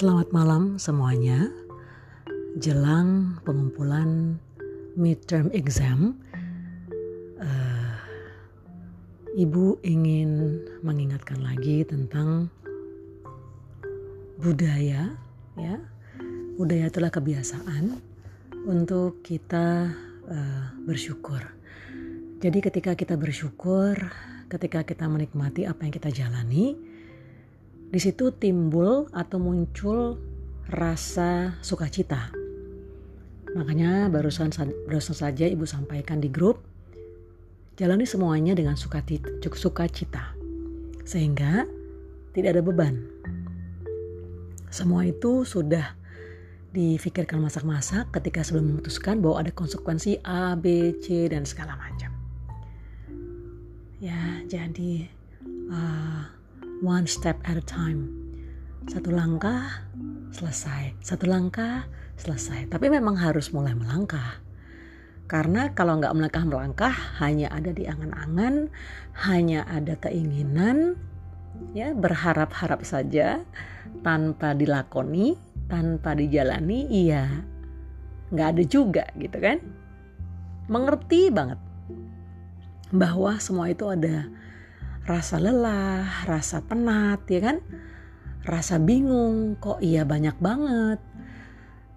Selamat malam semuanya. Jelang pengumpulan midterm exam, uh, Ibu ingin mengingatkan lagi tentang budaya, ya. Budaya itulah kebiasaan untuk kita uh, bersyukur. Jadi ketika kita bersyukur, ketika kita menikmati apa yang kita jalani, di situ timbul atau muncul rasa sukacita. Makanya barusan barusan saja ibu sampaikan di grup, jalani semuanya dengan sukacita, sehingga tidak ada beban. Semua itu sudah difikirkan masak-masak ketika sebelum memutuskan bahwa ada konsekuensi A, B, C dan segala macam. Ya, jadi uh, one step at a time. Satu langkah selesai, satu langkah selesai. Tapi memang harus mulai melangkah. Karena kalau nggak melangkah-melangkah hanya ada di angan-angan, hanya ada keinginan, ya berharap-harap saja tanpa dilakoni, tanpa dijalani, iya nggak ada juga gitu kan. Mengerti banget bahwa semua itu ada rasa lelah, rasa penat ya kan, rasa bingung, kok iya banyak banget,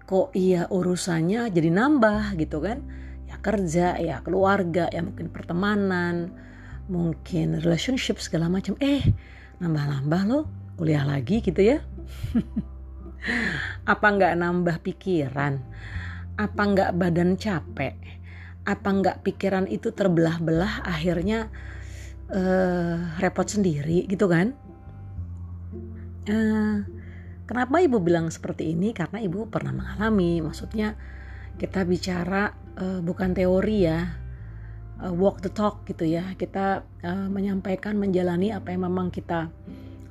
kok iya urusannya jadi nambah gitu kan? Ya kerja ya keluarga ya mungkin pertemanan mungkin relationship segala macam. Eh nambah-nambah loh kuliah lagi gitu ya. Apa nggak nambah pikiran? Apa nggak badan capek? Apa nggak pikiran itu terbelah-belah akhirnya uh, repot sendiri gitu kan uh, Kenapa ibu bilang seperti ini? Karena ibu pernah mengalami. Maksudnya kita bicara uh, bukan teori ya, uh, walk the talk gitu ya. Kita uh, menyampaikan, menjalani apa yang memang kita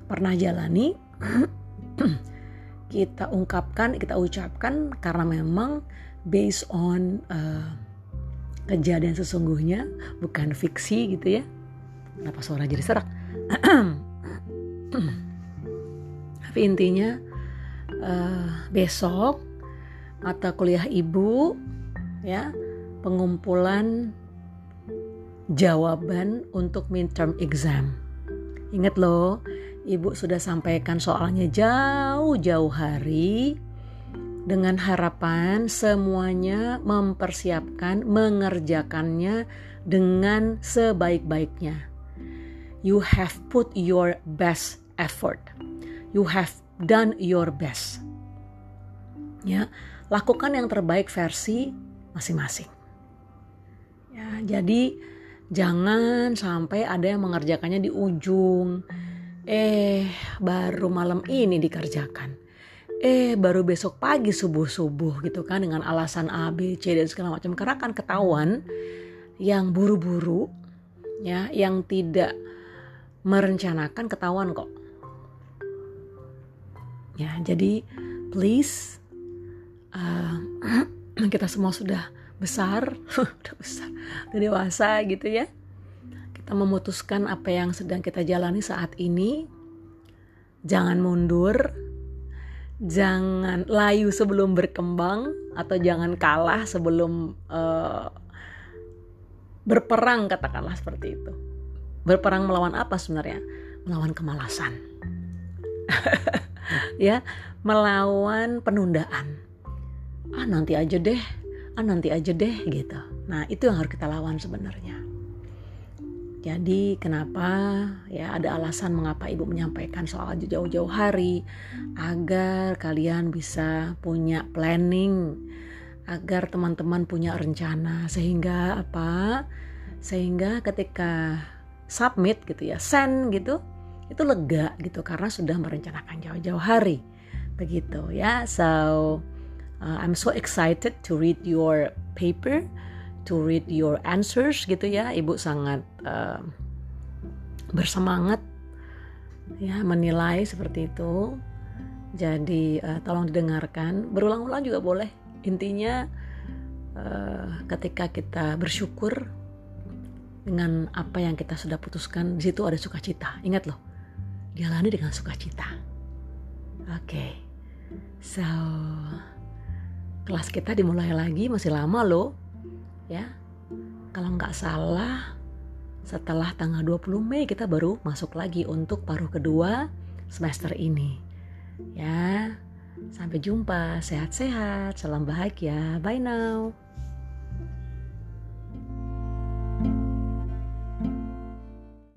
pernah jalani. kita ungkapkan, kita ucapkan karena memang based on uh, kejadian sesungguhnya, bukan fiksi gitu ya. Kenapa suara jadi serak? tapi intinya uh, besok mata kuliah ibu ya pengumpulan jawaban untuk midterm exam. Ingat loh, ibu sudah sampaikan soalnya jauh-jauh hari dengan harapan semuanya mempersiapkan mengerjakannya dengan sebaik-baiknya. You have put your best effort you have done your best. Ya, lakukan yang terbaik versi masing-masing. Ya, jadi jangan sampai ada yang mengerjakannya di ujung. Eh, baru malam ini dikerjakan. Eh, baru besok pagi subuh-subuh gitu kan dengan alasan A, B, C dan segala macam. Karena kan ketahuan yang buru-buru ya, yang tidak merencanakan ketahuan kok Ya, jadi please uh, kita semua sudah besar, udah besar, udah dewasa gitu ya. Kita memutuskan apa yang sedang kita jalani saat ini. Jangan mundur, jangan layu sebelum berkembang atau jangan kalah sebelum uh, berperang katakanlah seperti itu. Berperang melawan apa sebenarnya? Melawan kemalasan. ya melawan penundaan. Ah nanti aja deh. Ah nanti aja deh gitu. Nah itu yang harus kita lawan sebenarnya. Jadi kenapa? Ya ada alasan mengapa ibu menyampaikan soal jauh-jauh hari agar kalian bisa punya planning agar teman-teman punya rencana. Sehingga apa? Sehingga ketika submit gitu ya send gitu itu lega gitu karena sudah merencanakan jauh-jauh hari. Begitu ya so uh, I'm so excited to read your paper to read your answers gitu ya. Ibu sangat uh, bersemangat ya menilai seperti itu. Jadi uh, tolong didengarkan. Berulang-ulang juga boleh. Intinya uh, ketika kita bersyukur dengan apa yang kita sudah putuskan di situ ada sukacita ingat loh jalani dengan sukacita. Oke. Okay. So, kelas kita dimulai lagi masih lama loh. Ya. Kalau nggak salah setelah tanggal 20 Mei kita baru masuk lagi untuk paruh kedua semester ini. Ya. Sampai jumpa, sehat-sehat, salam bahagia. Bye now.